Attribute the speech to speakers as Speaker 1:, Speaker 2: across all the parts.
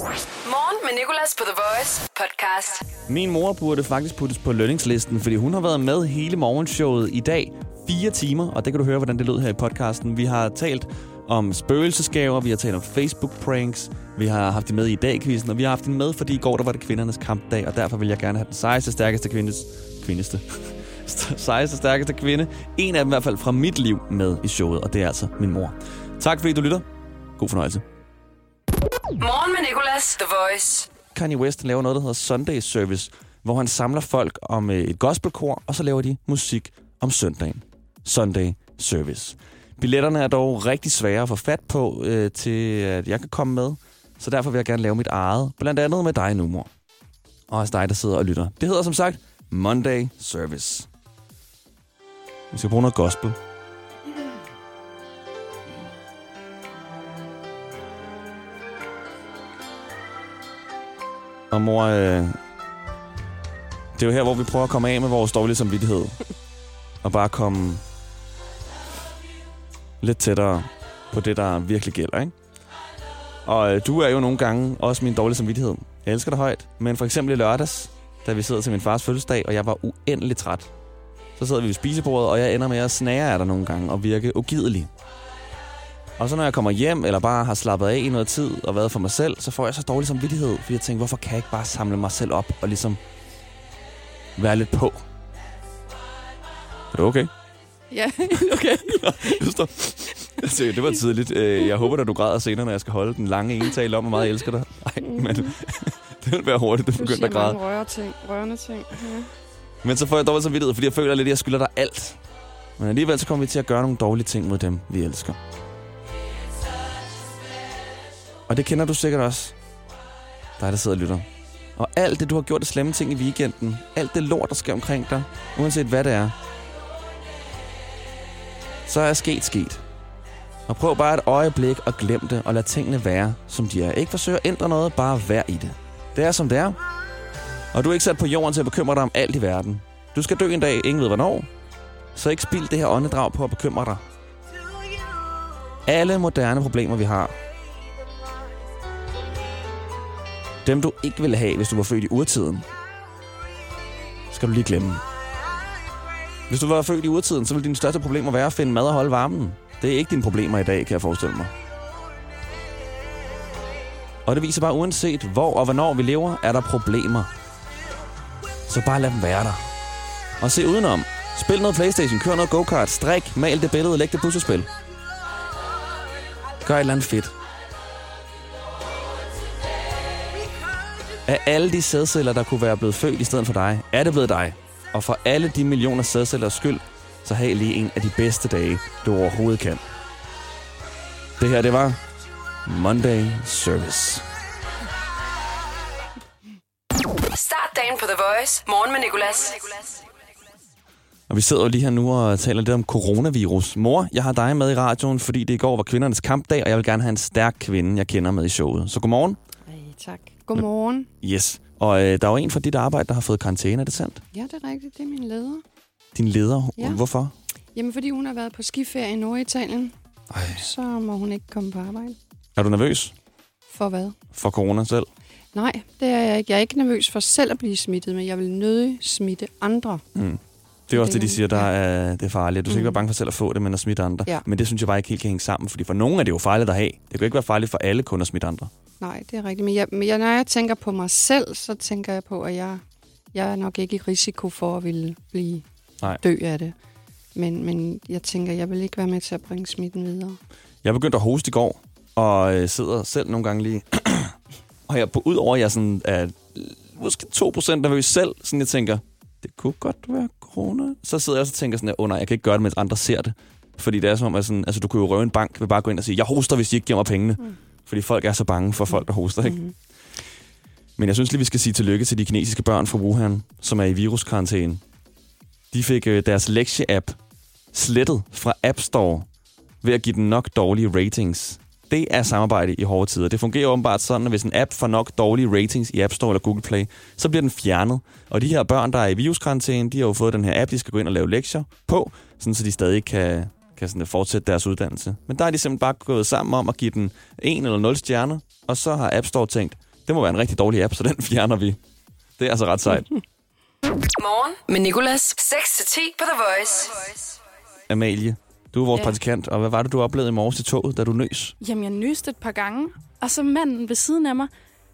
Speaker 1: Morgen med Nicolas på The Voice podcast.
Speaker 2: Min mor burde faktisk puttes på lønningslisten, fordi hun har været med hele morgenshowet i dag. Fire timer, og det kan du høre, hvordan det lød her i podcasten. Vi har talt om spøgelsesgaver, vi har talt om Facebook-pranks, vi har haft det med i dag og vi har haft det med, fordi i går der var det kvindernes kampdag, og derfor vil jeg gerne have den sejeste, stærkeste kvindes... Kvindeste. sejeste, stærkeste kvinde. En af dem i hvert fald fra mit liv med i showet, og det er altså min mor. Tak fordi du lytter. God fornøjelse.
Speaker 1: Morgen med Nicolas, The Voice.
Speaker 2: Kanye West laver noget, der hedder Sunday Service, hvor han samler folk om øh, et gospelkor, og så laver de musik om søndagen. Sunday Service. Billetterne er dog rigtig svære at få fat på, øh, til at jeg kan komme med, så derfor vil jeg gerne lave mit eget, blandt andet med dig nu, mor. Og også dig, der sidder og lytter. Det hedder som sagt Monday Service. Vi skal bruge noget gospel. Og mor, øh, det er jo her, hvor vi prøver at komme af med vores dårlige samvittighed. og bare komme lidt tættere på det, der virkelig gælder, ikke? Og øh, du er jo nogle gange også min dårlige samvittighed. Jeg elsker dig højt, men for eksempel i lørdags, da vi sidder til min fars fødselsdag, og jeg var uendelig træt. Så sidder vi ved spisebordet, og jeg ender med at snære af dig nogle gange og virke ugidelig. Og så når jeg kommer hjem, eller bare har slappet af i noget tid og været for mig selv, så får jeg så dårlig samvittighed, fordi jeg tænker, hvorfor kan jeg ikke bare samle mig selv op og ligesom være lidt på? Er det okay?
Speaker 3: Ja, okay.
Speaker 2: Just det. Altså, det var tidligt. Øh, Jeg håber, at du græder senere, når jeg skal holde den lange enetale om, hvor meget jeg elsker dig. Nej, men det vil være hurtigt, du
Speaker 3: Du
Speaker 2: begynder
Speaker 3: siger
Speaker 2: at græde.
Speaker 3: røre ting, rørende ting. Ja.
Speaker 2: Men så får jeg dårlig samvittighed, fordi jeg føler lidt, at jeg skylder dig alt. Men alligevel så kommer vi til at gøre nogle dårlige ting mod dem, vi elsker. Og det kender du sikkert også. Dig, der sidder og lytter. Og alt det, du har gjort af slemme ting i weekenden, alt det lort, der sker omkring dig, uanset hvad det er, så er sket sket. Og prøv bare et øjeblik at glemme det, og lad tingene være, som de er. Ikke forsøg at ændre noget, bare vær i det. Det er, som det er. Og du er ikke sat på jorden til at bekymre dig om alt i verden. Du skal dø en dag, ingen ved hvornår. Så ikke spild det her åndedrag på at bekymre dig. Alle moderne problemer, vi har, dem du ikke ville have, hvis du var født i urtiden, skal du lige glemme. Hvis du var født i urtiden, så ville dine største problemer være at finde mad og holde varmen. Det er ikke dine problemer i dag, kan jeg forestille mig. Og det viser bare, uanset hvor og hvornår vi lever, er der problemer. Så bare lad dem være der. Og se udenom. Spil noget Playstation, kør noget go-kart, strik, mal det billede, læg det puslespil. Gør et eller andet fedt. Af alle de sædceller, der kunne være blevet født i stedet for dig, er det blevet dig. Og for alle de millioner sædcellers skyld, så have lige en af de bedste dage, du overhovedet kan. Det her, det var Monday Service.
Speaker 1: Start dagen på The Voice. Morgen med Nicolas.
Speaker 2: Og vi sidder jo lige her nu og taler lidt om coronavirus. Mor, jeg har dig med i radioen, fordi det i går var kvindernes kampdag, og jeg vil gerne have en stærk kvinde, jeg kender med i showet. Så godmorgen.
Speaker 3: Ej, tak. Godmorgen.
Speaker 2: Yes. Og øh, der er jo en fra dit arbejde, der har fået karantæne, er det sandt?
Speaker 3: Ja, det er rigtigt. Det er min leder.
Speaker 2: Din leder.
Speaker 3: Ja.
Speaker 2: Hvorfor?
Speaker 3: Jamen, fordi hun har været på skiferie i Norditalien,
Speaker 2: Ej.
Speaker 3: så må hun ikke komme på arbejde.
Speaker 2: Er du nervøs
Speaker 3: For hvad?
Speaker 2: for corona selv?
Speaker 3: Nej, det er jeg ikke. Jeg er ikke nervøs for selv at blive smittet, men jeg vil nødig smitte andre.
Speaker 2: Mm. Det er også det, de siger, der er, det er farligt. Du skal ikke
Speaker 3: Mm.
Speaker 2: være bange for selv at få det, men at smitte andre.
Speaker 3: Ja.
Speaker 2: Men det synes jeg bare ikke helt kan hænge sammen, fordi for nogen er det jo farligt at have. Det kan ikke være farligt for alle kun at smitte andre.
Speaker 3: Nej, det er rigtigt. Men, jeg, men jeg, når jeg tænker på mig selv, så tænker jeg på, at jeg, jeg er nok ikke i risiko for at ville blive
Speaker 2: Nej.
Speaker 3: dø af det. Men, men jeg tænker, jeg vil ikke være med til at bringe smitten videre.
Speaker 2: Jeg begyndte at hoste i går, og øh, sidder selv nogle gange lige... og jeg, på, udover at jeg sådan, er måske 2% nervøs selv, sådan jeg tænker, det kunne godt være corona. Så sidder jeg også og tænker sådan, åh oh, nej, jeg kan ikke gøre det, mens andre ser det. Fordi det er som om, at sådan, altså, du kunne jo røve en bank ved bare at gå ind og sige, jeg hoster, hvis de ikke giver mig pengene. Mm. Fordi folk er så bange for folk, der hoster, ikke?
Speaker 3: Mm-hmm.
Speaker 2: Men jeg synes lige, vi skal sige tillykke til de kinesiske børn fra Wuhan, som er i viruskarantæne. De fik øh, deres lektie-app slettet fra App Store ved at give den nok dårlige ratings. Det er samarbejde i hårde tider. Det fungerer åbenbart sådan, at hvis en app får nok dårlige ratings i App Store eller Google Play, så bliver den fjernet. Og de her børn, der er i viruskarantæne, de har jo fået den her app, de skal gå ind og lave lektier på, sådan så de stadig kan, kan sådan fortsætte deres uddannelse. Men der er de simpelthen bare gået sammen om at give den en eller nul stjerner, og så har App Store tænkt, Det må være en rigtig dårlig app, så den fjerner vi. Det er altså ret sejt.
Speaker 1: Morgen med Nicolas. 6-10 på The Voice.
Speaker 2: Amalie, du er vores
Speaker 4: Ja.
Speaker 2: praktikant, og hvad var det, du oplevede i morges i toget, da du nøs?
Speaker 4: Jamen, jeg nyste et par gange, og så manden ved siden af mig,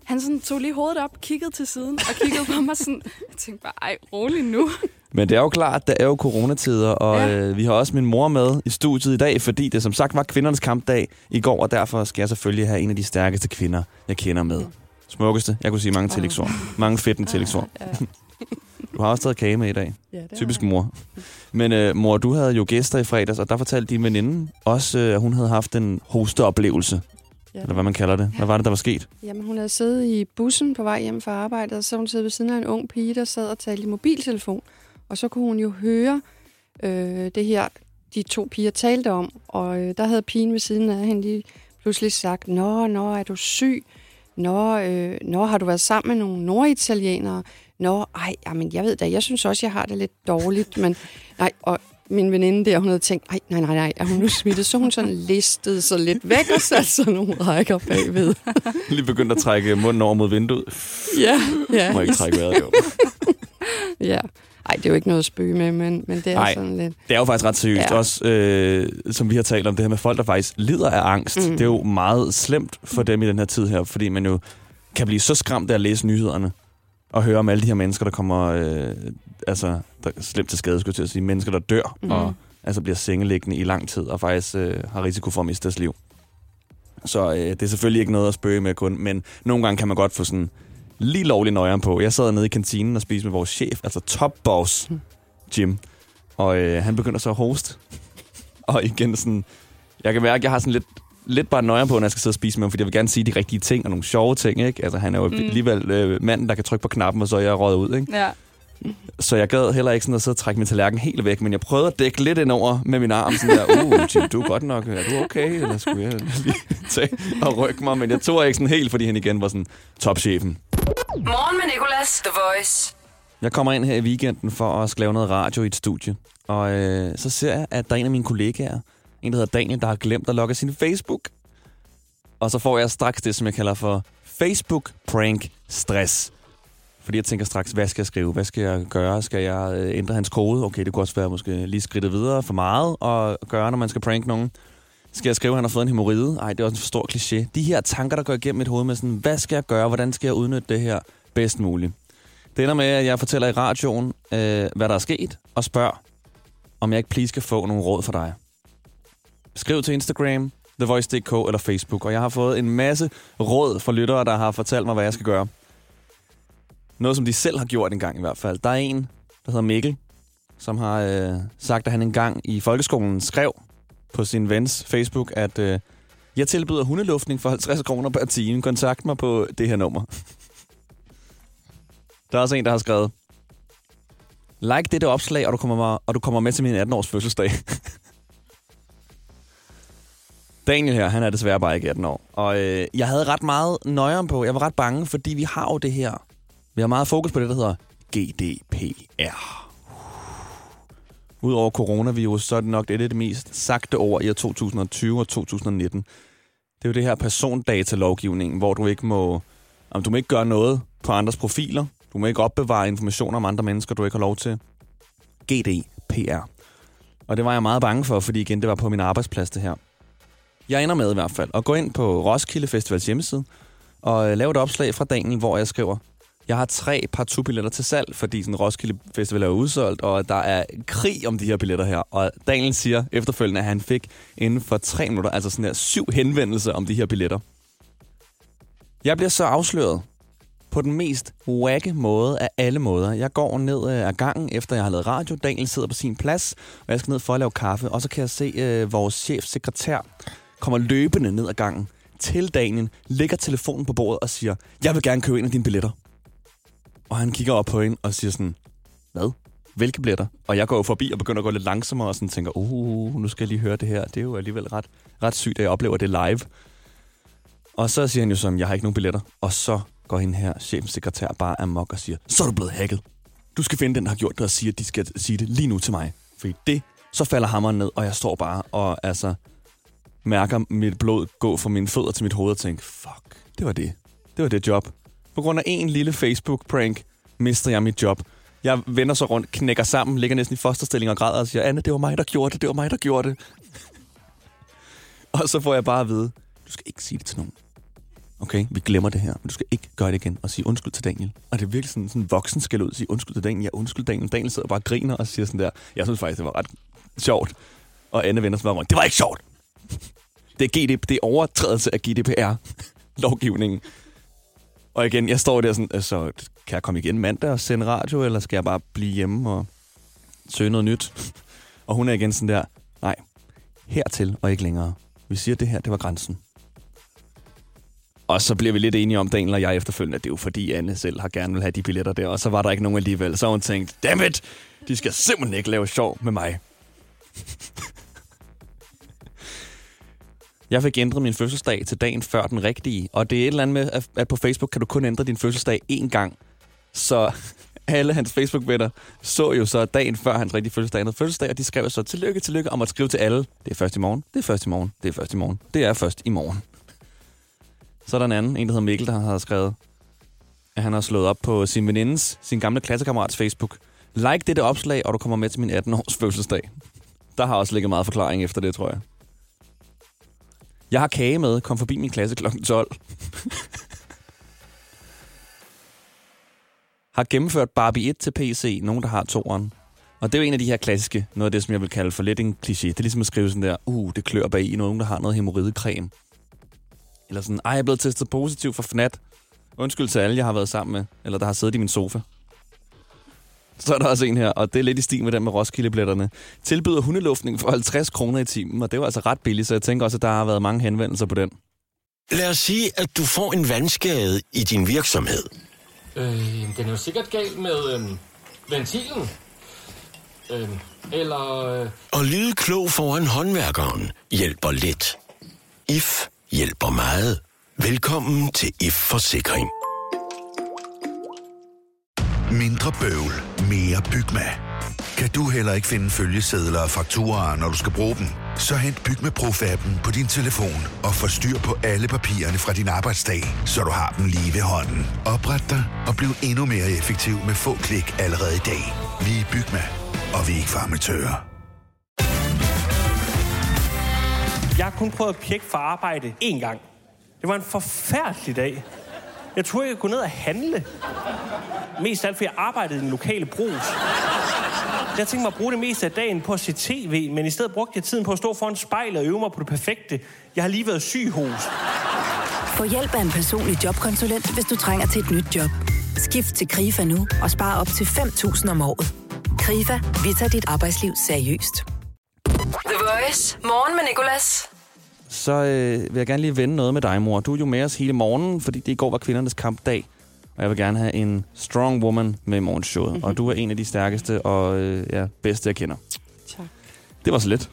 Speaker 4: han sådan tog lige hovedet op, kiggede til siden og kiggede på mig sådan. Jeg tænkte bare, ej, rolig nu.
Speaker 2: Men det er jo klart, der er jo coronatider, og ja. Øh, vi har også min mor med i studiet i dag, fordi det som sagt var kvindernes kampdag i går, og derfor skal jeg selvfølgelig have en af de stærkeste kvinder, jeg kender med. Smukkeste. Jeg kunne sige mange tillægsord. Mange fedtende tillægsord. Du har også taget kage med i dag.
Speaker 4: ja, det
Speaker 2: Typisk mor. Men øh, mor, du havde jo gæster i fredags, og der fortalte din veninde også, øh, at hun havde haft en hosteoplevelse.
Speaker 4: Ja.
Speaker 2: Eller hvad man kalder det. Hvad var det, der var sket?
Speaker 3: Jamen, hun havde siddet i bussen på vej hjem fra arbejdet, og så hun siddet ved siden af en ung pige, der sad og talte i mobiltelefon. Og så kunne hun jo høre øh, det her, de to piger talte om. Og øh, der havde pigen ved siden af hende lige pludselig sagt, Nå, nå, er du syg? Nå, øh, nå, har du været sammen med nogle norditalienere? Nå, ej, jamen, jeg ved da, jeg synes også, jeg har det lidt dårligt, men nej, og min veninde der, hun havde tænkt, ej, nej, nej, nej, er hun nu smittet? Så hun sådan listede sig lidt væk og satte sådan nogle rækker bagved.
Speaker 2: Lige begyndt at trække munden over mod vinduet.
Speaker 3: Ja, ja.
Speaker 2: Må ikke trække vejret, jo.
Speaker 3: ja. Ej, det er jo ikke noget at spøge med, men, men det er
Speaker 2: Ej.
Speaker 3: sådan lidt...
Speaker 2: Det er jo faktisk ret seriøst. Ja. Også, øh, som vi har talt om, det her med folk, der faktisk lider af angst. Mm. Det er jo meget slemt for dem i den her tid her, fordi man jo kan blive så skræmt af at læse nyhederne og høre om alle de her mennesker, der kommer øh, altså, der er slemt til skade, skulle jeg til at sige. Mennesker, der dør mm. Og altså bliver sengeliggende i lang tid og faktisk øh, har risiko for at miste deres liv. Så øh, det er selvfølgelig ikke noget at spøge med kun, men nogle gange kan man godt få sådan lige lovlig nøjeren på. Jeg sad nede i kantinen og spiste med vores chef, altså top boss, Jim. Og øh, han begynder så at hoste. og igen sådan... Jeg kan mærke, at jeg har sådan lidt, lidt bare nøjeren på, når jeg skal sidde og spise med ham, fordi jeg vil gerne sige de rigtige ting og nogle sjove ting, ikke? Altså, han er jo. Mm. alligevel øh, manden, der kan trykke på knappen, og så er jeg røget ud, ikke?
Speaker 4: Ja.
Speaker 2: Så jeg gad heller ikke sådan at sidde og trække min tallerken helt væk, men jeg prøvede at dække lidt ind over med min arm, sådan der, uh, Jim, du er godt nok, er du okay? Eller skulle jeg lige tage og rykke mig? Men jeg tog ikke sådan helt, fordi han igen var sådan topchefen.
Speaker 1: Morgen med Nicolas. The Voice.
Speaker 2: Jeg kommer ind her i weekenden for at lave noget radio i et studie. Og øh, så ser jeg, at der er en af mine kollegaer, en der hedder Daniel, der har glemt at logge sin Facebook. Og så får jeg straks det, som jeg kalder for Facebook prank stress. Fordi jeg tænker straks, hvad skal jeg skrive? Hvad skal jeg gøre? Skal jeg øh, ændre hans kode? Okay, det kunne også være måske lige skridtet videre for meget at gøre, når man skal prank nogen. Skal jeg skrive, at han har fået en hemoride? Ej, det er også en for stor kliché. De her tanker, der går igennem mit hoved med sådan, hvad skal jeg gøre? Hvordan skal jeg udnytte det her bedst muligt? Det ender med, at jeg fortæller i radioen, øh, hvad der er sket, og spørger, om jeg ikke please skal få nogle råd fra dig. Skriv til Instagram, TheVoice.dk eller Facebook, og jeg har fået en masse råd fra lyttere, der har fortalt mig, hvad jeg skal gøre. Noget, som de selv har gjort en gang i hvert fald. Der er en, der hedder Mikkel, som har øh, sagt, at han engang i folkeskolen skrev på sin vens Facebook, at øh, jeg tilbyder hundeluftning for 50 kroner per time. Kontakt mig på det her nummer. Der er også en, der har skrevet, like dette opslag, og du kommer, med, og du kommer med til min 18-års fødselsdag. Daniel her, han er desværre bare ikke 18 år. Og øh, jeg havde ret meget nøjeren på. Jeg var ret bange, fordi vi har jo det her. Vi har meget fokus på det, der hedder GDPR. Udover coronavirus, så er det nok det, af de mest sagte ord i år 2020 og 2019. Det er jo det her persondatalovgivning, hvor du ikke må, om du må ikke gøre noget på andres profiler. Du må ikke opbevare informationer om andre mennesker, du ikke har lov til. GDPR. Og det var jeg meget bange for, fordi igen, det var på min arbejdsplads det her. Jeg ender med i hvert fald at gå ind på Roskilde Festivals hjemmeside og lave et opslag fra dagen, hvor jeg skriver, jeg har tre par billetter til salg, fordi sådan Roskilde Festival er udsolgt, og der er krig om de her billetter her. Og Daniel siger efterfølgende, at han fik inden for tre minutter, altså sådan her syv henvendelser om de her billetter. Jeg bliver så afsløret på den mest wacke måde af alle måder. Jeg går ned øh, ad gangen, efter jeg har lavet radio. Daniel sidder på sin plads, og jeg skal ned for at lave kaffe. Og så kan jeg se øh, vores chefsekretær kommer løbende ned ad gangen til Daniel, lægger telefonen på bordet og siger, jeg vil gerne købe en af dine billetter. Og han kigger op på hende og siger sådan, hvad? Hvilke billetter? Og jeg går jo forbi og begynder at gå lidt langsommere og sådan tænker, uh, nu skal jeg lige høre det her. Det er jo alligevel ret, ret sygt, at jeg oplever det live. Og så siger han jo som, jeg har ikke nogen billetter. Og så går hende her, chefsekretær bare amok og siger, så er du blevet hacket. Du skal finde den, der har gjort det, og sige, at de skal sige det lige nu til mig. Fordi det, så falder hammeren ned, og jeg står bare og altså mærker mit blod gå fra mine fødder til mit hoved og tænker, fuck, det var det. Det var det job. På grund af en lille Facebook-prank mister jeg mit job. Jeg vender så rundt, knækker sammen, ligger næsten i fosterstilling og græder og siger, Anne, det var mig, der gjorde det, det var mig, der gjorde det. og så får jeg bare at vide, du skal ikke sige det til nogen. Okay, vi glemmer det her, men du skal ikke gøre det igen og sige undskyld til Daniel. Og det er virkelig sådan, sådan en voksen skal ud og sige undskyld til Daniel. Ja, undskyld Daniel. Daniel sidder bare og griner og siger sådan der, jeg synes faktisk, det var ret sjovt. Og Anne vender sig bare rundt, det var ikke sjovt. Det er, GDP, det er overtrædelse af GDPR-lovgivningen. Og igen, jeg står der sådan, altså, kan jeg komme igen mandag og sende radio, eller skal jeg bare blive hjemme og søge noget nyt? Og hun er igen sådan der, nej, hertil og ikke længere. Vi siger, at det her, det var grænsen. Og så bliver vi lidt enige om, Daniel og jeg efterfølgende, at det er jo fordi Anne selv har gerne vil have de billetter der, og så var der ikke nogen alligevel. Så hun tænkte, damn it, de skal simpelthen ikke lave sjov med mig. Jeg fik ændret min fødselsdag til dagen før den rigtige, og det er et eller andet med, at- på Facebook kan du kun ændre din fødselsdag én gang. Så alle hans Facebook-venner så jo så dagen før hans rigtige fødselsdag andet fødselsdag, og de skrev så tillykke, tillykke, om at skrive til alle. Det er først i morgen, det er først i morgen, det er først i morgen, det er først i morgen. Så er der en anden, en der hedder Mikkel, der har skrevet, at han har slået op på sin venindes, sin gamle klassekammerats Facebook. Like dette opslag, og du kommer med til min 18-års fødselsdag. Der har også ligget meget forklaring efter det, tror jeg. Jeg har kage med. Kom forbi min klasse kl. 12. har gennemført Barbie 1 til PC. Nogen, der har toeren. Og det er jo en af de her klassiske, noget af det, som jeg vil kalde for lidt en kliché. Det er ligesom at skrive sådan der, uh, det klør bag i nogen, der har noget hemorridecreme. Eller sådan, ej, jeg er blevet testet positiv for FNAT. Undskyld til alle, jeg har været sammen med, eller der har siddet i min sofa. Så er der også en her, og det er lidt i stil med den med Roskilde-billetterne. Tilbyder hundeluftning for 50 kroner i timen, og det var altså ret billigt, så jeg tænker også, at der har været mange henvendelser på den.
Speaker 5: Lad os sige, at du får en vandskade i din virksomhed.
Speaker 6: Øh, den er jo sikkert gal med øh, ventilen. Øh, eller... Øh,
Speaker 5: Og lyde klog foran håndværkeren hjælper lidt. IF hjælper meget. Velkommen til IF Forsikring.
Speaker 7: Mindre bøvl, mere Bygma. Kan du heller ikke finde følgesedler og fakturer, når du skal bruge dem? Så hent Bygma Pro-appen på din telefon og få styr på alle papirerne fra din arbejdsdag, så du har dem lige ved hånden. Opret dig og bliv endnu mere effektiv med få klik allerede i dag. Vi er Bygma, og vi er ikke farmatører.
Speaker 8: Jeg har kun prøvet at pjekke for arbejde én gang. Det var en forfærdelig dag. Jeg turde ikke gå ned og handle. Mest alt, fordi jeg arbejdede i den lokale brus. Jeg tænkte mig at bruge det meste af dagen på at se tv, men i stedet brugte jeg tiden på at stå foran spejlet og øve mig på det perfekte. Jeg har lige været syg hos.
Speaker 9: Få hjælp af en personlig jobkonsulent, hvis du trænger til et nyt job. Skift til KRIFA nu og spar op til 5.000 om året. KRIFA, vi tager dit arbejdsliv seriøst.
Speaker 1: The Voice. Morgen med Nicolas.
Speaker 2: Så øh, vil jeg gerne lige vende noget med dig, mor. Du er jo med os hele morgenen, fordi det i går var kvindernes kampdag. Og jeg vil gerne have en strong woman med i morgenshowet. Mm-hmm. Og du er en af de stærkeste og øh, ja, bedste, jeg kender.
Speaker 3: Tak.
Speaker 2: Det var så lidt.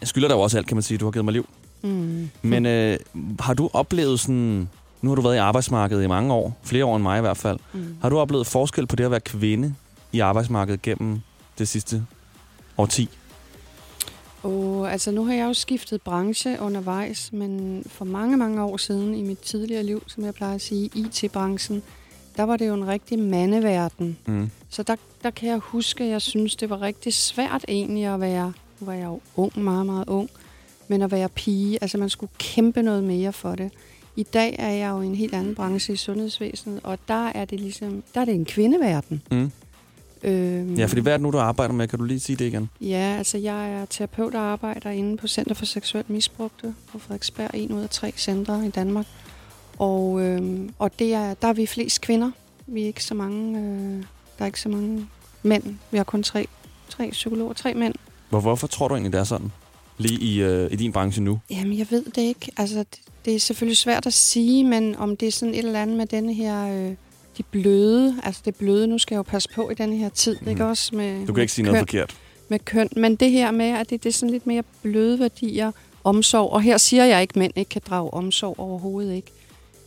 Speaker 2: Jeg skylder dig jo også alt, kan man sige. Du har givet mig liv.
Speaker 3: Mm.
Speaker 2: Men øh, har du oplevet sådan... Nu har du været i arbejdsmarkedet i mange år. Flere år end mig i hvert fald.
Speaker 3: Mm.
Speaker 2: Har du oplevet forskel på det at være kvinde i arbejdsmarkedet gennem det sidste årti?
Speaker 3: Og altså, nu har jeg jo skiftet branche undervejs, men for mange, mange år siden i mit tidligere liv, som jeg plejer at sige, IT-branchen, der var det jo en rigtig mandeverden.
Speaker 2: Mm.
Speaker 3: Så der, der kan jeg huske, at jeg synes, det var rigtig svært egentlig at være, nu var jeg jo ung, meget, meget ung, men at være pige, altså man skulle kæmpe noget mere for det. I dag er jeg jo i en helt anden branche i sundhedsvæsenet, og der er det ligesom, der er det en kvindeverden.
Speaker 2: Mm.
Speaker 3: Øhm,
Speaker 2: Ja, fordi hvad er det nu, du arbejder med? Kan du lige sige det igen?
Speaker 3: Ja, altså jeg er terapeut og arbejder inde på Center for Seksuelt Misbrugte på Frederiksberg, en ud af tre centre i Danmark. Og, øhm, og det er, der er vi flest kvinder. Vi er ikke så mange, øh, der er ikke så mange mænd. Vi har kun tre, tre psykologer, tre mænd.
Speaker 2: Hvor, hvorfor tror du egentlig, det er sådan? Lige i, øh, i din branche nu?
Speaker 3: Jamen, jeg ved det ikke. Altså, det, det er selvfølgelig svært at sige, men om det er sådan et eller andet med denne her... Øh, de bløde, altså det bløde, nu skal jeg jo passe på i denne her tid, mm. ikke også med
Speaker 2: Du kan ikke sige noget
Speaker 3: køn
Speaker 2: forkert.
Speaker 3: med køn. Men det her med, at det, det er sådan lidt mere bløde værdier, omsorg. Og her siger jeg ikke, at mænd ikke kan drage omsorg overhovedet ikke.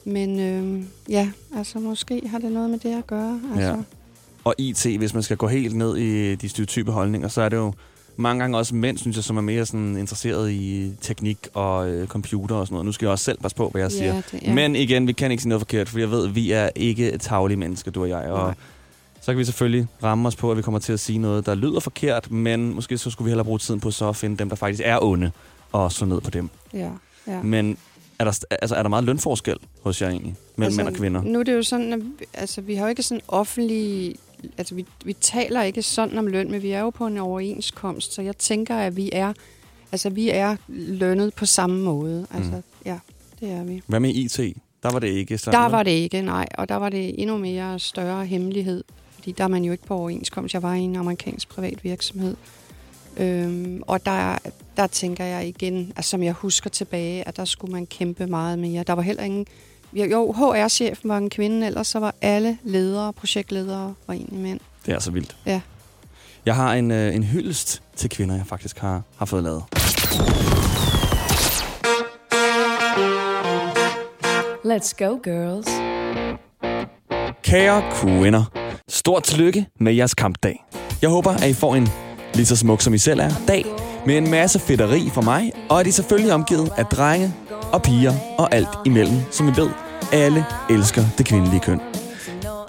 Speaker 3: Men øh, ja, altså måske har det noget med det at gøre. Altså.
Speaker 2: Ja. Og IT, hvis man skal gå helt ned i de stereotype holdninger, så er det jo mange gange også mænd, synes jeg, som er mere sådan interesseret i teknik og øh, computer og sådan noget. Nu skal jeg også selv passe på, hvad jeg
Speaker 3: Ja,
Speaker 2: siger.
Speaker 3: det- ja.
Speaker 2: Men igen, vi kan ikke sige noget forkert, for jeg ved, at vi er ikke taglige mennesker, du og jeg. Og
Speaker 3: Nej.
Speaker 2: så kan vi selvfølgelig ramme os på, at vi kommer til at sige noget, der lyder forkert, men måske så skulle vi hellere bruge tiden på så at finde dem, der faktisk er onde, og slå ned på dem.
Speaker 3: Ja, ja.
Speaker 2: Men er der, altså, er der meget lønforskel hos jer egentlig, mellem mænd og kvinder?
Speaker 3: Nu er det jo sådan, at altså, vi har jo ikke sådan offentlig... Altså, vi, vi taler ikke sådan om løn, men vi er jo på en overenskomst, så jeg tænker, at vi er, altså, vi er lønnet på samme måde. Altså,
Speaker 2: Mm.
Speaker 3: ja, det er vi.
Speaker 2: Hvad med IT? Der var det ikke sådan.
Speaker 3: Der var det ikke, nej. Og der var det endnu mere større hemmelighed. Fordi der er man jo ikke på overenskomst. Jeg var i en amerikansk privat virksomhed. Øhm, og der, der tænker jeg igen, altså, som jeg husker tilbage, at der skulle man kæmpe meget mere. Der var heller ingen... Jo, HR-chefen var en kvinde, ellers så var alle ledere, projektledere, var egentlig mænd.
Speaker 2: Det er så vildt.
Speaker 3: Ja.
Speaker 2: Jeg har en, øh, en hyldest til kvinder, jeg faktisk har, har fået lavet.
Speaker 10: Let's go, girls.
Speaker 2: Kære kvinder, stort tillykke med jeres kampdag. Jeg håber, at I får en lige så smuk som I selv er dag med en masse fedteri fra mig, og at I selvfølgelig er omgivet af drenge og piger og alt imellem, som I ved, alle elsker det kvindelige køn.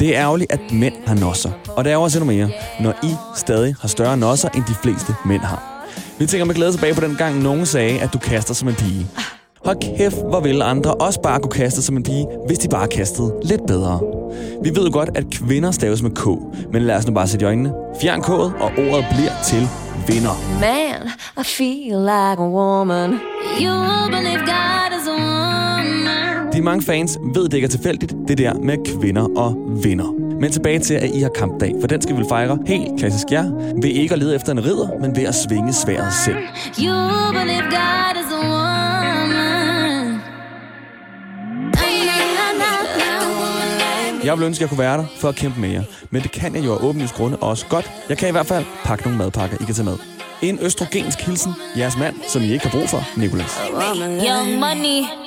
Speaker 2: Det er ærgerligt, at mænd har nosser, og det er også endnu mere, når I stadig har større nosser, end de fleste mænd har. Vi tænker med glæde tilbage på den gang, nogen sagde, at du kaster som en pige. Hold kæft, hvor ville andre også bare kunne kaste som en pige, hvis de bare kastede lidt bedre. Vi ved jo godt, at kvinder staves med K, men lad os nu bare sætte i øjnene. Fjern K'et, og ordet bliver til vinder.
Speaker 11: Man, I feel like a woman. You believe God.
Speaker 2: De mange fans ved, det ikke er tilfældigt, det der med kvinder og vinder. Men tilbage til, at I har kampdag, for den skal vi fejre helt klassisk jer, ved ikke at lede efter en ridder, men ved at svinge sværet selv.
Speaker 11: You believe God is a woman.
Speaker 2: Jeg vil ønske, at jeg kunne være der for at kæmpe med jer, men det kan jeg jo af åbenlyst grunde også godt. Jeg kan i hvert fald pakke nogle madpakker, I kan tage med. En østrogensk hilsen, jeres mand, som I ikke har brug for, Nikolas.
Speaker 11: Young money.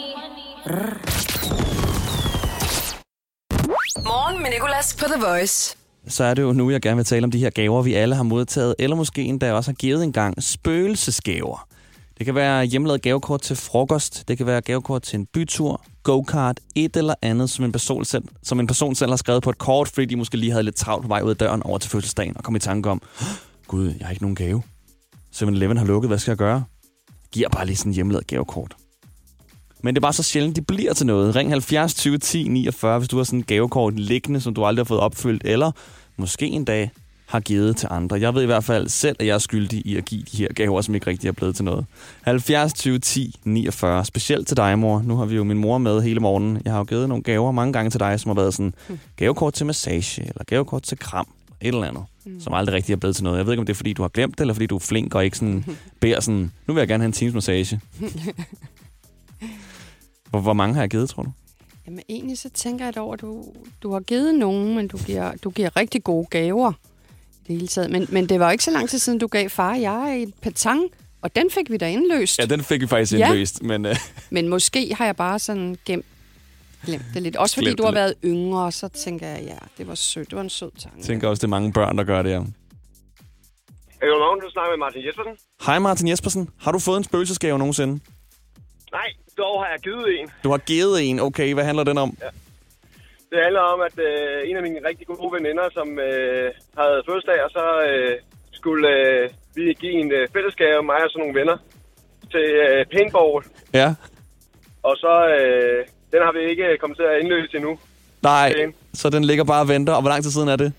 Speaker 1: Morgen med Nicolas på The Voice.
Speaker 2: så er det jo nu, jeg gerne vil tale om de her gaver, vi alle har modtaget, eller måske endda også har givet engang spøgelsesgaver. Det kan være hjemmelavet gavekort til frokost, det kan være gavekort til en bytur, go-kart, et eller andet, som en, person selv, som en person selv har skrevet på et kort, fordi de måske lige havde lidt travlt på vej ud af døren over til fødselsdagen, og kom i tanke om, gud, jeg har ikke nogen gave. 7-Eleven har lukket, hvad skal jeg gøre? Giver bare lige sådan en hjemmelavet gavekort. Men det er bare så sjældent, de bliver til noget. Ring 70 20 10 49, hvis du har sådan en gavekort liggende, som du aldrig har fået opfyldt, eller måske en dag har givet til andre. Jeg ved i hvert fald selv, at jeg er skyldig i at give de her gaver, som ikke rigtig er blevet til noget. 70 20 10 49. Specielt til dig, mor. Nu har vi jo min mor med hele morgenen. Jeg har jo givet nogle gaver mange gange til dig, som har været sådan gavekort til massage, eller gavekort til kram, et eller andet, mm. som aldrig rigtig er blevet til noget. Jeg ved ikke, om det er, fordi du har glemt det, eller fordi du er flink og ikke sådan beder sådan, nu vil jeg gerne have en times massage. Hvor, hvor mange har jeg givet, tror du?
Speaker 3: Jamen egentlig så tænker jeg over, at du, du har givet nogen, men du giver, du giver rigtig gode gaver i det hele taget. Men, men det var ikke så lang tid siden, du gav far og jeg et petang, og den fik vi da indløst.
Speaker 2: Ja, den fik vi faktisk
Speaker 3: Ja.
Speaker 2: indløst, men øh,
Speaker 3: Men måske har jeg bare sådan gemt glemt det lidt. Også fordi
Speaker 2: Glemt
Speaker 3: du har været yngre, så tænker jeg, ja, det var sødt. Det var en sød tanke.
Speaker 2: jeg tænker også, det er mange børn, der gør det her.
Speaker 12: Godmorgen, du snakker med Martin Jespersen.
Speaker 2: Hej Martin Jespersen. Har du fået en spøgelsesgave nogensinde?
Speaker 12: Nej, dog har jeg givet en.
Speaker 2: Du har givet en. Okay, hvad handler den om? Ja.
Speaker 12: Det handler om, at øh, en af mine rigtig gode veninder, som øh, havde fødselsdag, og så øh, skulle øh, vi give en øh, fællesgave, mig og sådan nogle venner, til øh, paintball.
Speaker 2: Ja.
Speaker 12: Og så, øh, den har vi ikke kommet til at indløse endnu.
Speaker 2: Nej,
Speaker 12: Okay.
Speaker 2: så den ligger bare og venter. Og hvor lang tid siden er det?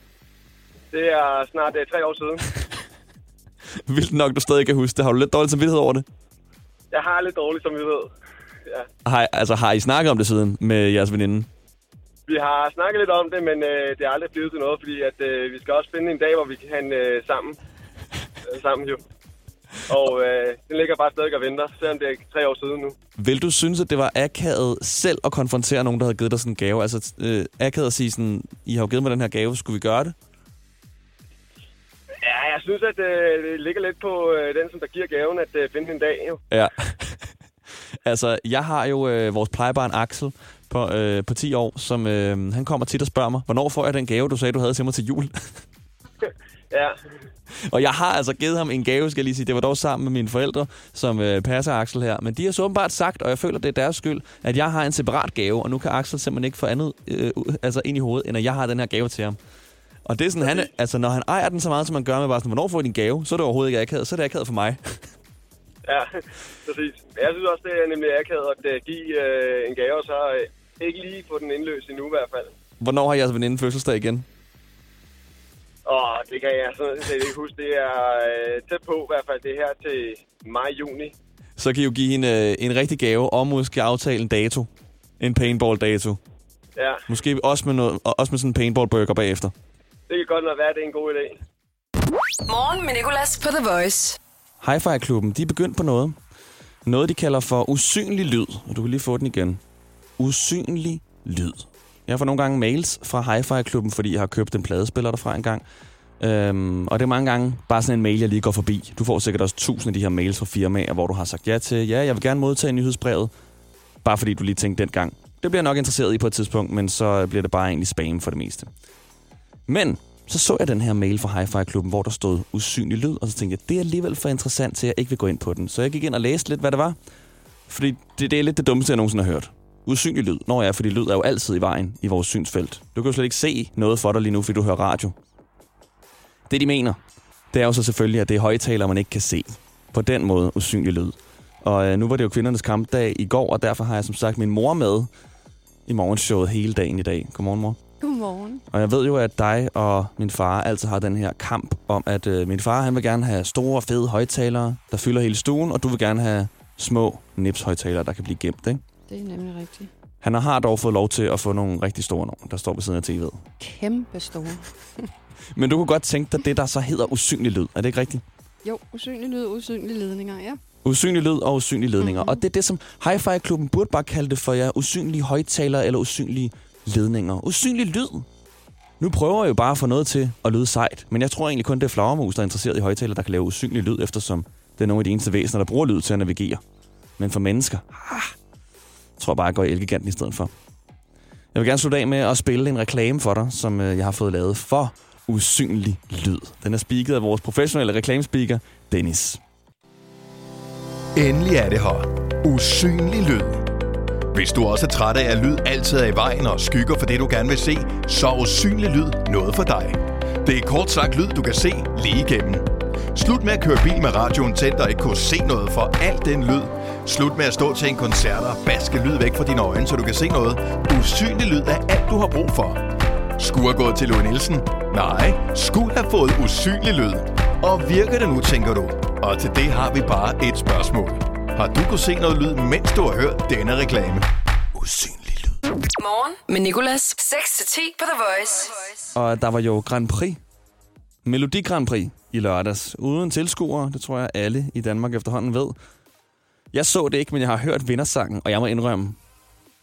Speaker 12: Det er snart øh, tre år siden.
Speaker 2: Vildt nok, du stadig kan huske det. Har du lidt dårlig samvittighed over det?
Speaker 12: Jeg har lidt dårligt, som vi ved. Ja.
Speaker 2: Har, altså, har I snakket om det siden med jeres veninde?
Speaker 12: Vi har snakket lidt om det, men øh, det er aldrig blevet til noget, fordi at, øh, vi skal også finde en dag, hvor vi kan have en øh, sammen. Øh, sammen jo. Og øh, den ligger bare stadig og venter, selvom det er tre år siden nu.
Speaker 2: Vil du synes, at det var akavet selv at konfrontere nogen, der havde givet dig sådan en gave? Altså øh, akavet at sige sådan, I har jo givet mig den her gave, skulle vi gøre det?
Speaker 12: Ja, jeg synes, at øh, det ligger lidt på øh, den, som der giver gaven, at øh, finde en dag jo.
Speaker 2: Ja. Altså, jeg har jo øh, vores plejebarn Axel på, øh, på 10 år, som øh, han kommer tit og spørger mig, hvornår får jeg den gave, du sagde, du havde til mig til jul?
Speaker 12: ja.
Speaker 2: Og jeg har altså givet ham en gave, skal jeg lige sige. Det var dog sammen med mine forældre, som øh, passer Axel her. Men de har så åbenbart sagt, og jeg føler, det er deres skyld, at jeg har en separat gave, og nu kan Axel simpelthen ikke få andet øh, altså ind i hovedet, end at jeg har den her gave til ham. Og det er sådan, han, altså, når han ejer den så meget, som man gør med bare sådan, hvornår får I din gave? Så er det overhovedet ikke akavet. Så er det akavet for mig.
Speaker 12: Ja, præcis. Men Jeg synes også, det er nemlig akavet at øh, give øh, en gave, og så øh, ikke lige få den indløst endnu i hvert fald.
Speaker 2: Hvornår har jeres veninde fødselsdag igen?
Speaker 12: Og det kan jeg sådan set ikke huske. Det er øh, tæt på i hvert fald. Det er her til maj-juni.
Speaker 2: Så kan I jo give hende øh, en rigtig gave, og måske aftale en dato. En paintball-dato.
Speaker 12: Ja,
Speaker 2: Måske også med, noget, og også med sådan en paintball-burger bagefter.
Speaker 12: det kan godt nok være, at det er en god idé.
Speaker 1: Morgen med Nicolas på The Voice.
Speaker 2: Hi-Fi-klubben, de er begyndt på noget. Noget, de kalder for usynlig lyd. Og du kan lige få den igen. Usynlig lyd. Jeg får nogle gange mails fra Hi-Fi-klubben, fordi jeg har købt en pladespiller derfra en gang. Øhm, og det er mange gange bare sådan en mail, jeg lige går forbi. Du får sikkert også tusind af de her mails fra firmaer, hvor du har sagt ja til, ja, jeg vil gerne modtage nyhedsbrevet. Bare fordi du lige tænkte dengang. Det bliver jeg nok interesseret i på et tidspunkt, men så bliver det bare egentlig spam for det meste. Men så så jeg den her mail fra Hi-Fi-klubben, hvor der stod usynlig lyd, og så tænkte jeg, det er alligevel for interessant til, at jeg ikke vil gå ind på den. Så jeg gik ind og læste lidt, hvad det var. Fordi det, det er lidt det dummeste, jeg nogensinde har hørt. Usynlig lyd. Nå ja, fordi lyd er jo altid i vejen i vores synsfelt. Du kan jo slet ikke se noget for dig lige nu, fordi du hører radio. Det, de mener, det er jo så selvfølgelig, at det er højtalere, man ikke kan se. På den måde usynlig lyd. Og øh, nu var det jo kvindernes kampdag i går, og derfor har jeg som sagt min mor med i morgenshowet hele dagen i dag. Godmorgen, mor.
Speaker 3: Godmorgen.
Speaker 2: Og jeg ved jo, at dig og min far altid har den her kamp om, at øh, min far han vil gerne have store, fede højtalere, der fylder hele stuen, og du vil gerne have små nips-højtalere, der kan blive gemt, ikke?
Speaker 3: Det er nemlig rigtigt.
Speaker 2: Han har dog fået lov til at få nogle rigtig store nogle, der står ved siden af tv'et.
Speaker 3: Kæmpe store.
Speaker 2: Men du kunne godt tænke dig det, der så hedder usynlig lyd. Er det ikke rigtigt?
Speaker 3: Jo, usynlig lyd, usynlige ledninger, ja.
Speaker 2: Usynlig lyd og usynlige ledninger. Mm-hmm. Og det er det, som Hi-Fi-klubben burde bare kalde det for jer. Usynlige højtalere eller usynlige ledninger. Usynlig lyd. Nu prøver jeg jo bare at få noget til at lyde sejt. Men jeg tror egentlig kun, det er flagermus, der er interesseret i højtaler, der kan lave usynlig lyd, eftersom det er nogle af de eneste væsener, der bruger lyd til at navigere. Men for mennesker, ah, tror jeg bare, jeg går i Elgiganten i stedet for. Jeg vil gerne slutte af med at spille en reklame for dig, som øh, jeg har fået lavet for usynlig lyd. Den er speaket af vores professionelle reklamespeaker, Dennis.
Speaker 13: Endelig er det her. Usynlig lyd. Hvis du også er træt af, at lyd altid er i vejen og skygger for det, du gerne vil se, så er usynlig lyd noget for dig. Det er kort sagt lyd, du kan se lige igennem. Slut med at køre bil med radioen tændt og ikke kunne se noget for al den lyd. Slut med at stå til en koncert og baske lyd væk fra dine øjne, så du kan se noget. Usynlig lyd er alt, du har brug for. Skulle have gået til Louis Nielsen? Nej, skulle have fået usynlig lyd. Og virker det nu, tænker du? Og til det har vi bare et spørgsmål. Har du kunne se noget lyd, mens du har hørt denne reklame? Usynlig lyd.
Speaker 1: Morgen med Nicolas. 6-10 på The Voice.
Speaker 2: Og der var jo Grand Prix. Melodi Grand Prix i lørdags. Uden tilskuere, det tror jeg alle i Danmark efterhånden ved. Jeg så det ikke, men jeg har hørt vindersangen, og jeg må indrømme,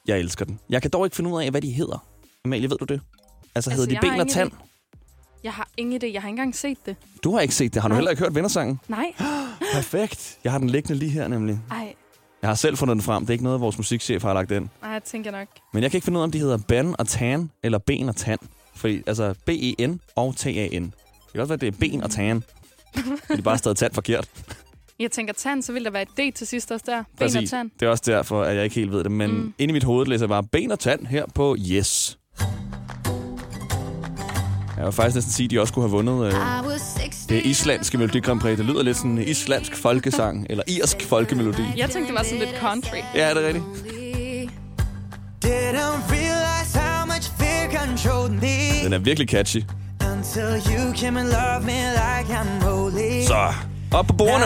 Speaker 2: jeg elsker den. Jeg kan dog ikke finde ud af, hvad de hedder. Amalie, ved du det? Altså, hedder de Ben og
Speaker 4: ingen
Speaker 2: Tand?
Speaker 4: idé. Jeg har ingen idé. Jeg har ikke engang set det.
Speaker 2: Du har ikke set det. Har du
Speaker 4: Nej.
Speaker 2: heller ikke hørt vindersangen?
Speaker 4: Nej.
Speaker 2: Perfekt. Jeg har den liggende lige her, nemlig.
Speaker 4: Ej,
Speaker 2: Jeg har selv fundet den frem. Det er ikke noget, vores musikchef har lagt ind.
Speaker 4: ej, jeg tænker nok.
Speaker 2: Men jeg kan ikke finde ud af, om de hedder Ben og Tan, eller Ben og Tan. Fordi, altså, B-E-N og T-A-N. Det kan også være, det er Ben og Tan. De er bare stadig tand forkert.
Speaker 4: Jeg tænker tand, så vil der være et D til sidst også der. Ben og
Speaker 2: Præcis.
Speaker 4: tand.
Speaker 2: Det er også derfor, at jeg ikke helt ved det. Men mm. inde i mit hoved læser jeg bare ben og tand her på Yes. Jeg vil faktisk næsten sige, at de også kunne have vundet øh, det islandske Melodi Grand Prix. Det lyder lidt sådan en islandsk folkesang, eller irsk folkemelodi.
Speaker 4: Jeg tænkte, det var sådan lidt country.
Speaker 2: Ja, er det rigtigt? Den er virkelig catchy. Så, op på bordene.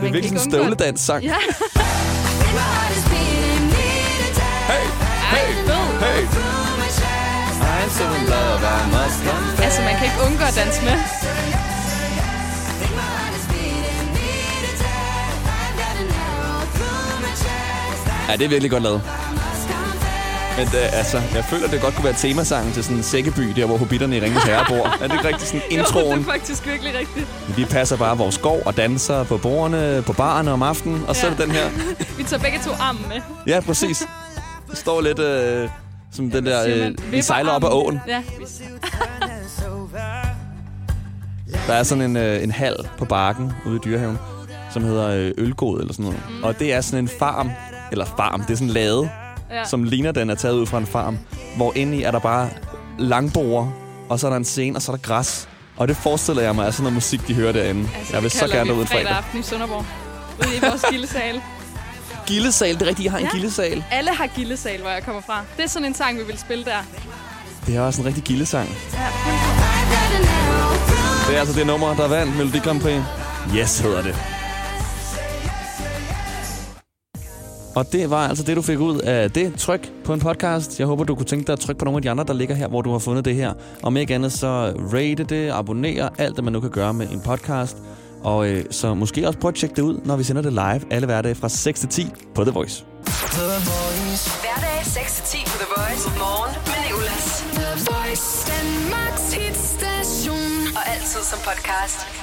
Speaker 2: Det er virkelig sådan en støvledans-sang.
Speaker 4: Ja.
Speaker 2: Hey, hey, hey. So in love, I must confess.
Speaker 4: Altså, man kan ikke undgå at danse med.
Speaker 2: Ja, det er virkelig godt lavet. Men det, altså, jeg føler, det godt kunne være temasangen til sådan en sækkeby, der hvor hobitterne i Ringens Herre bor. Er det ikke rigtig sådan
Speaker 4: Jo,
Speaker 2: introen?
Speaker 4: det er faktisk virkelig rigtigt.
Speaker 2: Vi passer bare vores skov og danser på bordene, på barerne om aftenen, og så er det den her.
Speaker 4: Vi tager begge to armen med.
Speaker 2: Ja, præcis. Det står lidt, øh, Som den der, øh, vi sejler op ad åen.
Speaker 4: Ja.
Speaker 2: Der er sådan en, øh, en hal på bakken ude i dyrehaven, som hedder øh, Ølgod eller sådan noget. Mm. Og det er sådan en farm, eller farm, det er sådan en lade,
Speaker 4: Ja.
Speaker 2: som ligner, den er taget ud fra en farm. Hvor inde i er der bare langborer, og så er der en scene, og så er der græs. Og det forestiller jeg mig er sådan noget musik, de hører derinde. Altså, jeg vil så gerne derud en fredag
Speaker 4: aften i Sønderborg. Ude i vores gildesal.
Speaker 2: Gildesal, det er rigtigt, I har en gildesal.
Speaker 4: Alle har gildesal, hvor jeg kommer fra. Det er sådan en sang, vi vil spille der.
Speaker 2: Det er også en rigtig gildesang. Det er altså det nummer, der vandt Melodi Grand Prix. Yes, hedder det. Og det var altså det, du fik ud af det tryk på en podcast. Jeg håber, du kunne tænke dig at trykke på nogle af de andre, der ligger her, hvor du har fundet det her. Om ikke andet, så rate det, abonnere, alt det, man nu kan gøre med en podcast. Og øh, så måske også prøv at tjekke det ud, når vi sender det live alle hverdage fra 6 til 10 på The Voice.
Speaker 1: Hverdag 6-10 på The Voice. Morgen med Nicolas. The Voice. Danmarks hitstation. Og altid som podcast.